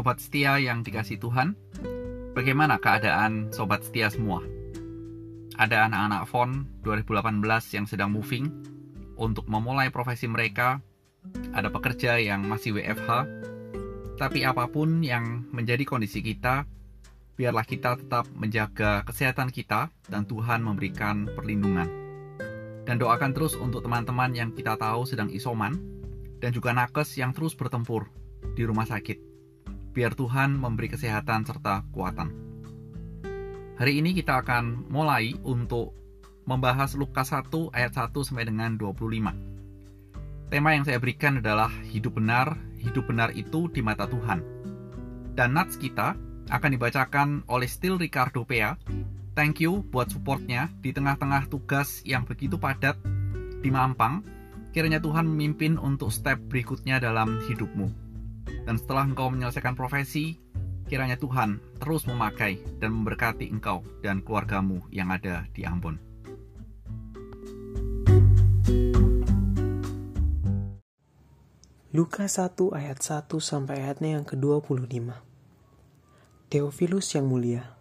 Sobat setia yang dikasih Tuhan, bagaimana keadaan sobat setia semua? Ada anak-anak FON 2018 yang sedang moving untuk memulai profesi mereka, ada pekerja yang masih WFH, tapi apa pun yang menjadi kondisi kita, biarlah kita tetap menjaga kesehatan kita dan Tuhan memberikan perlindungan. Dan doakan terus untuk teman-teman yang kita tahu sedang isoman dan juga nakes yang terus bertempur di rumah sakit. Biar Tuhan memberi kesehatan serta kekuatan. Hari ini kita akan mulai untuk membahas Lukas 1 ayat 1 sampai dengan 25. Tema yang saya berikan adalah hidup benar, hidup benar itu di mata Tuhan. Dan nats kita akan dibacakan oleh Stil Ricardo Pea. Thank you buat supportnya di tengah-tengah tugas yang begitu padat di Mampang. Kiranya Tuhan memimpin untuk step berikutnya dalam hidupmu. Dan setelah engkau menyelesaikan profesi, kiranya Tuhan terus memakai dan memberkati engkau dan keluargamu yang ada di Ambon. Lukas 1 ayat 1 sampai ayatnya yang ke-25. Theophilus yang mulia,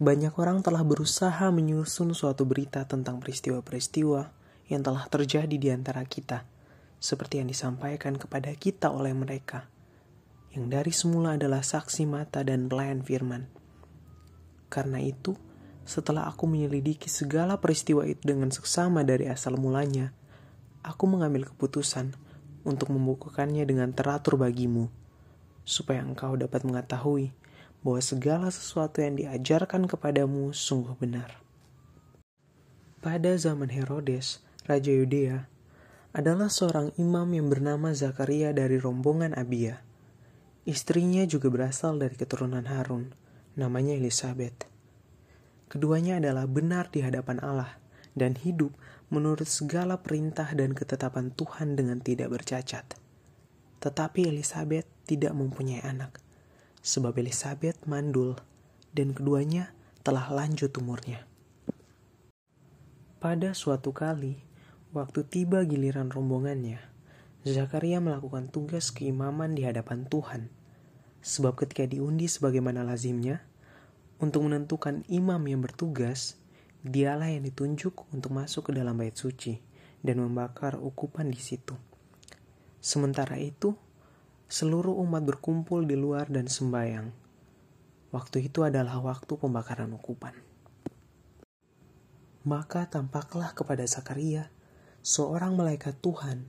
banyak orang telah berusaha menyusun suatu berita tentang peristiwa-peristiwa yang telah terjadi di antara kita, seperti yang disampaikan kepada kita oleh mereka, yang dari semula adalah saksi mata dan pelayan firman. Karena itu, setelah aku menyelidiki segala peristiwa itu dengan seksama dari asal mulanya, aku mengambil keputusan untuk membukukannya dengan teratur bagimu, supaya engkau dapat mengetahui bahwa segala sesuatu yang diajarkan kepadamu sungguh benar. Pada zaman Herodes, Raja Yudea, adalah seorang imam yang bernama Zakaria dari rombongan Abia. Istrinya juga berasal dari keturunan Harun, namanya Elizabeth. Keduanya adalah benar di hadapan Allah dan hidup menurut segala perintah dan ketetapan Tuhan dengan tidak bercacat. Tetapi Elizabeth tidak mempunyai anak, sebab Elizabeth mandul dan keduanya telah lanjut umurnya. Pada suatu kali, waktu tiba giliran rombongannya, Zakaria melakukan tugas keimaman di hadapan Tuhan. Sebab ketika diundi sebagaimana lazimnya, untuk menentukan imam yang bertugas, Dialah yang ditunjuk untuk masuk ke dalam bait suci dan membakar ukupan di situ. Sementara itu, seluruh umat berkumpul di luar dan sembayang. Waktu itu adalah waktu pembakaran ukupan. Maka tampaklah kepada Zakaria seorang malaikat Tuhan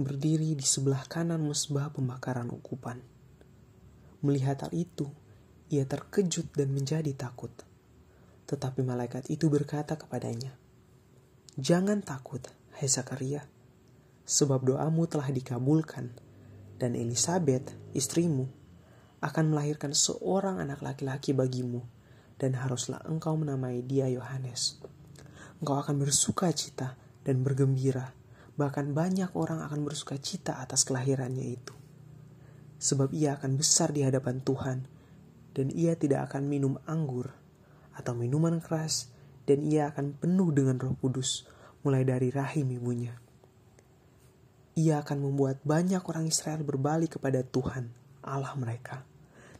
berdiri di sebelah kanan mesbah pembakaran ukupan. Melihat hal itu, ia terkejut dan menjadi takut. Tetapi malaikat itu berkata kepadanya, Jangan takut, hai Zakaria, sebab doamu telah dikabulkan, dan Elizabeth, istrimu, akan melahirkan seorang anak laki-laki bagimu, dan haruslah engkau menamai dia Yohanes. Engkau akan bersuka cita dan bergembira, bahkan banyak orang akan bersuka cita atas kelahirannya itu. Sebab ia akan besar di hadapan Tuhan, dan ia tidak akan minum anggur atau minuman keras dan ia akan penuh dengan roh kudus mulai dari rahim ibunya. Ia akan membuat banyak orang Israel berbalik kepada Tuhan, Allah mereka.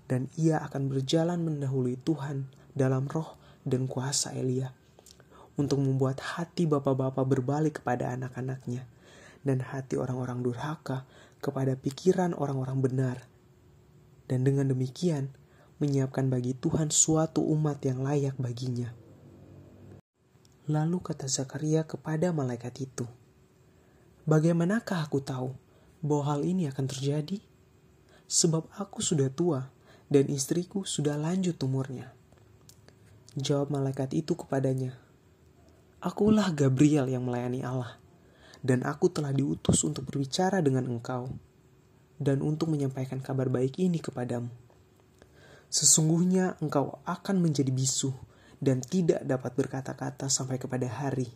Dan ia akan berjalan mendahului Tuhan dalam roh dan kuasa Elia. Untuk membuat hati bapak-bapak berbalik kepada anak-anaknya. Dan hati orang-orang durhaka kepada pikiran orang-orang benar. Dan dengan demikian, menyiapkan bagi Tuhan suatu umat yang layak baginya. Lalu kata Zakaria kepada malaikat itu, Bagaimanakah aku tahu bahwa hal ini akan terjadi? Sebab aku sudah tua dan istriku sudah lanjut umurnya. Jawab malaikat itu kepadanya, Akulah Gabriel yang melayani Allah, dan aku telah diutus untuk berbicara dengan engkau, dan untuk menyampaikan kabar baik ini kepadamu Sesungguhnya engkau akan menjadi bisu dan tidak dapat berkata-kata sampai kepada hari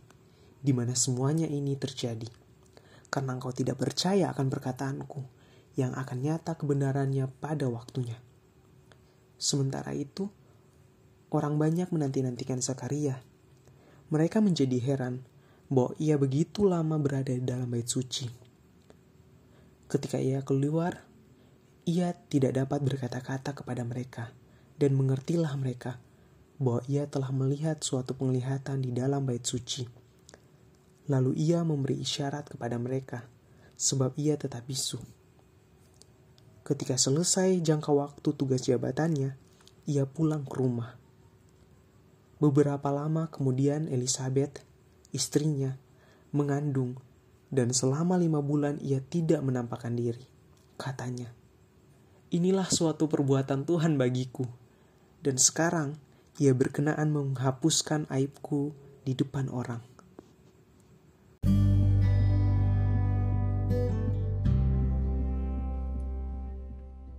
di mana semuanya ini terjadi. Karena engkau tidak percaya akan perkataanku yang akan nyata kebenarannya pada waktunya. Sementara itu, orang banyak menanti-nantikan Zakaria. Mereka menjadi heran bahwa ia begitu lama berada di dalam bait suci. Ketika ia keluar, ia tidak dapat berkata-kata kepada mereka, dan mengertilah mereka bahwa ia telah melihat suatu penglihatan di dalam bait suci. Lalu ia memberi isyarat kepada mereka, sebab ia tetap bisu. Ketika selesai jangka waktu tugas jabatannya, ia pulang ke rumah. Beberapa lama kemudian Elizabeth, istrinya, mengandung dan selama lima bulan ia tidak menampakkan diri. Katanya, inilah suatu perbuatan Tuhan bagiku. Dan sekarang ia berkenaan menghapuskan aibku di depan orang.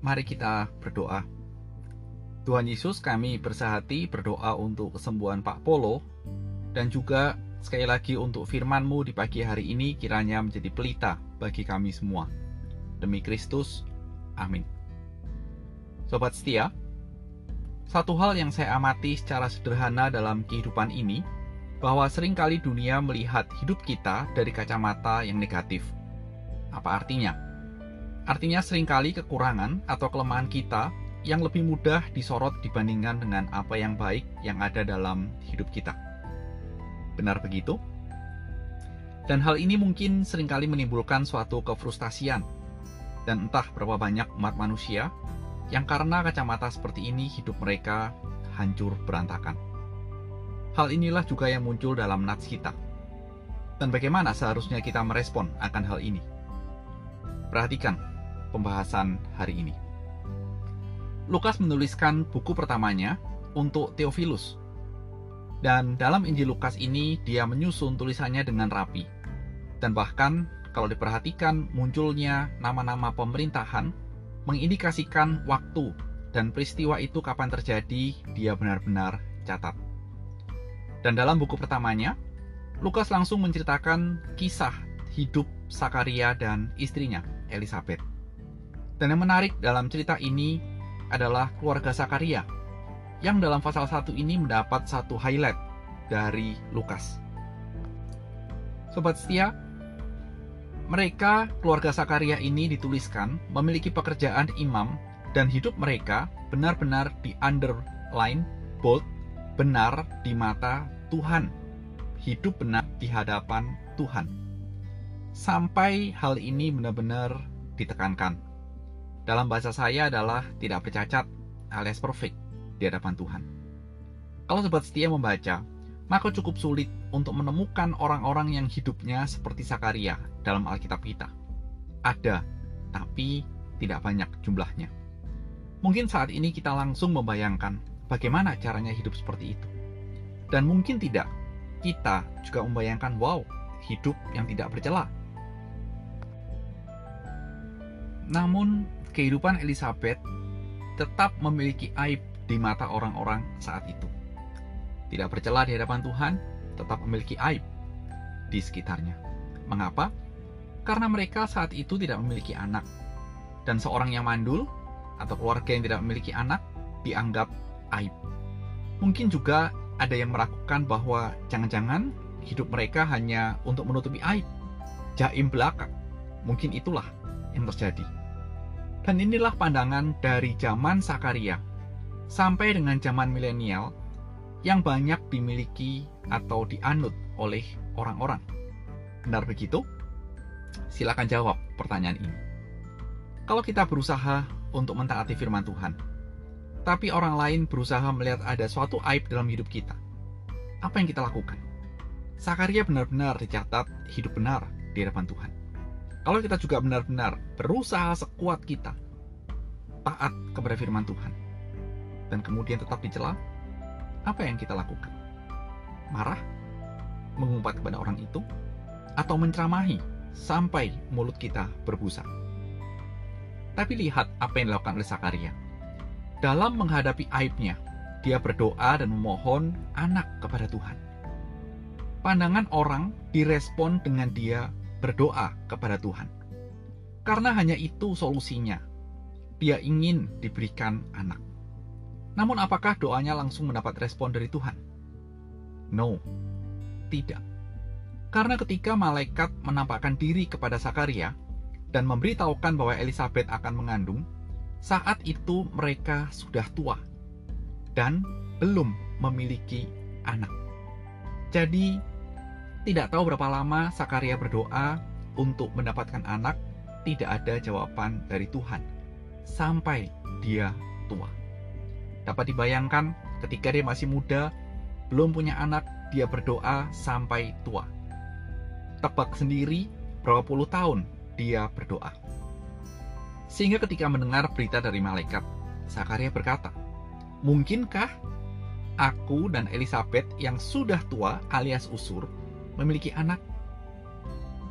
Mari kita berdoa. Tuhan Yesus kami bersahati berdoa untuk kesembuhan Pak Polo dan juga Sekali lagi untuk firman-Mu di pagi hari ini kiranya menjadi pelita bagi kami semua. Demi Kristus, amin. Sobat setia, satu hal yang saya amati secara sederhana dalam kehidupan ini, bahwa sering kali dunia melihat hidup kita dari kacamata yang negatif. Apa artinya? Artinya sering kali kekurangan atau kelemahan kita yang lebih mudah disorot dibandingkan dengan apa yang baik yang ada dalam hidup kita. Benar begitu? Dan hal ini mungkin sering kali menimbulkan suatu kefrustasian. Dan entah berapa banyak umat manusia yang karena kacamata seperti ini hidup mereka hancur berantakan. Hal inilah juga yang muncul dalam nats kita. Dan bagaimana seharusnya kita merespon akan hal ini? Perhatikan pembahasan hari ini. Lukas menuliskan buku pertamanya untuk Theophilus, dan dalam Injil Lukas ini dia menyusun tulisannya dengan rapi. Dan bahkan kalau diperhatikan munculnya nama-nama pemerintahan mengindikasikan waktu dan peristiwa itu kapan terjadi dia benar-benar catat. Dan dalam buku pertamanya, Lukas langsung menceritakan kisah hidup Sakaria dan istrinya, Elizabeth. Dan yang menarik dalam cerita ini adalah keluarga Sakaria yang dalam pasal 1 ini mendapat satu highlight dari Lukas. Sobat setia, mereka keluarga Sakaria ini dituliskan memiliki pekerjaan imam dan hidup mereka benar-benar di underline bold benar di mata Tuhan. Hidup benar di hadapan Tuhan. Sampai hal ini benar-benar ditekankan. Dalam bahasa saya adalah tidak bercacat alias perfect di hadapan Tuhan. Kalau sobat setia membaca, maka cukup sulit untuk menemukan orang-orang yang hidupnya seperti Sakaria dalam Alkitab kita. Ada, tapi tidak banyak jumlahnya. Mungkin saat ini kita langsung membayangkan bagaimana caranya hidup seperti itu. Dan mungkin tidak, kita juga membayangkan, wow, hidup yang tidak bercela. Namun, kehidupan Elizabeth tetap memiliki aib di mata orang-orang saat itu. Tidak bercela di hadapan Tuhan, tetap memiliki aib di sekitarnya. Mengapa? Karena mereka saat itu tidak memiliki anak. Dan seorang yang mandul atau keluarga yang tidak memiliki anak dianggap aib. Mungkin juga ada yang meragukan bahwa jangan-jangan hidup mereka hanya untuk menutupi aib, jaim belakang. Mungkin itulah yang terjadi. Dan inilah pandangan dari zaman Sakaria sampai dengan zaman milenial yang banyak dimiliki atau dianut oleh orang-orang. Benar begitu? Silakan jawab pertanyaan ini. Kalau kita berusaha untuk mentaati firman Tuhan, tapi orang lain berusaha melihat ada suatu aib dalam hidup kita, apa yang kita lakukan? Sakaria benar-benar dicatat hidup benar di hadapan Tuhan. Kalau kita juga benar-benar berusaha sekuat kita, taat kepada firman Tuhan, dan kemudian tetap dicela, apa yang kita lakukan? Marah? Mengumpat kepada orang itu? Atau menceramahi sampai mulut kita berbusa? Tapi lihat apa yang dilakukan oleh Sakaria. Dalam menghadapi aibnya, dia berdoa dan memohon anak kepada Tuhan. Pandangan orang direspon dengan dia berdoa kepada Tuhan. Karena hanya itu solusinya. Dia ingin diberikan anak. Namun apakah doanya langsung mendapat respon dari Tuhan? No, tidak. Karena ketika malaikat menampakkan diri kepada Sakaria dan memberitahukan bahwa Elizabeth akan mengandung, Saat itu mereka sudah tua dan belum memiliki anak. Jadi, tidak tahu berapa lama Sakaria berdoa untuk mendapatkan anak, tidak ada jawaban dari Tuhan sampai dia tua. Dapat dibayangkan ketika dia masih muda, belum punya anak, dia berdoa sampai tua. Tebak sendiri berapa puluh tahun dia berdoa. Sehingga ketika mendengar berita dari malaikat, Sakaria berkata, Mungkinkah aku dan Elizabeth yang sudah tua alias usur memiliki anak.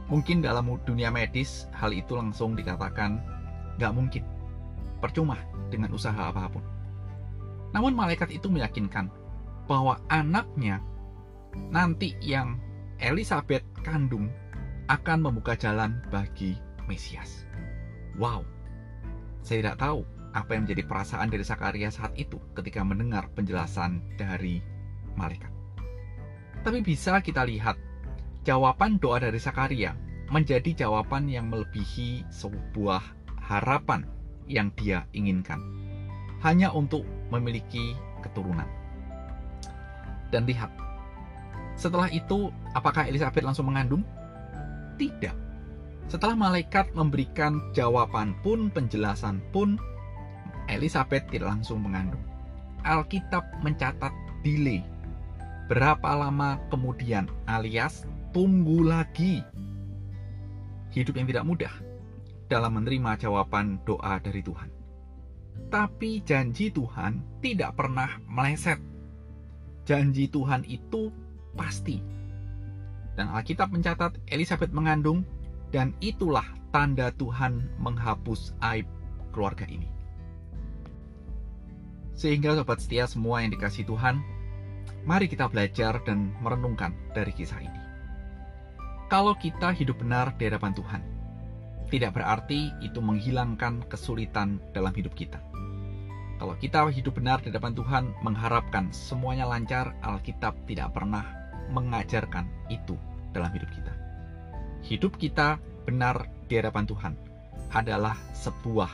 Mungkin dalam dunia medis hal itu langsung dikatakan nggak mungkin, percuma dengan usaha apa pun. Namun malaikat itu meyakinkan bahwa anaknya nanti yang Elizabeth kandung akan membuka jalan bagi Mesias. Wow, saya tidak tahu apa yang menjadi perasaan dari Sakaria saat itu ketika mendengar penjelasan dari malaikat. Tapi bisa kita lihat jawaban doa dari Sakaria menjadi jawaban yang melebihi sebuah harapan yang dia inginkan. Hanya untuk memiliki keturunan. Dan lihat, setelah itu apakah Elizabeth langsung mengandung? Tidak. Setelah malaikat memberikan jawaban pun, penjelasan pun, Elizabeth tidak langsung mengandung. Alkitab mencatat delay. Berapa lama kemudian alias tunggu lagi. Hidup yang tidak mudah dalam menerima jawaban doa dari Tuhan. Tapi janji Tuhan tidak pernah meleset. Janji Tuhan itu pasti. Dan Alkitab mencatat Elizabeth mengandung dan itulah tanda Tuhan menghapus aib keluarga ini. Sehingga sobat setia semua yang dikasih Tuhan, mari kita belajar dan merenungkan dari kisah ini kalau kita hidup benar di hadapan Tuhan. Tidak berarti itu menghilangkan kesulitan dalam hidup kita. Kalau kita hidup benar di hadapan Tuhan, mengharapkan semuanya lancar, Alkitab tidak pernah mengajarkan itu dalam hidup kita. Hidup kita benar di hadapan Tuhan adalah sebuah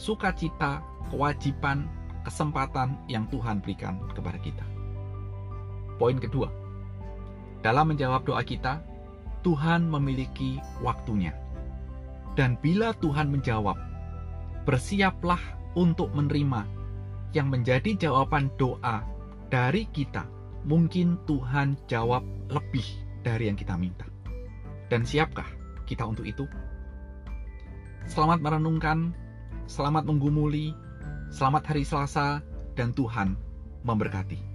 sukacita, kewajiban, kesempatan yang Tuhan berikan kepada kita. Poin kedua, dalam menjawab doa kita, Tuhan memiliki waktunya. Dan bila Tuhan menjawab, bersiaplah untuk menerima yang menjadi jawaban doa dari kita. Mungkin Tuhan jawab lebih dari yang kita minta. Dan siapkah kita untuk itu? Selamat merenungkan, selamat menggumuli, selamat hari Selasa, dan Tuhan memberkati.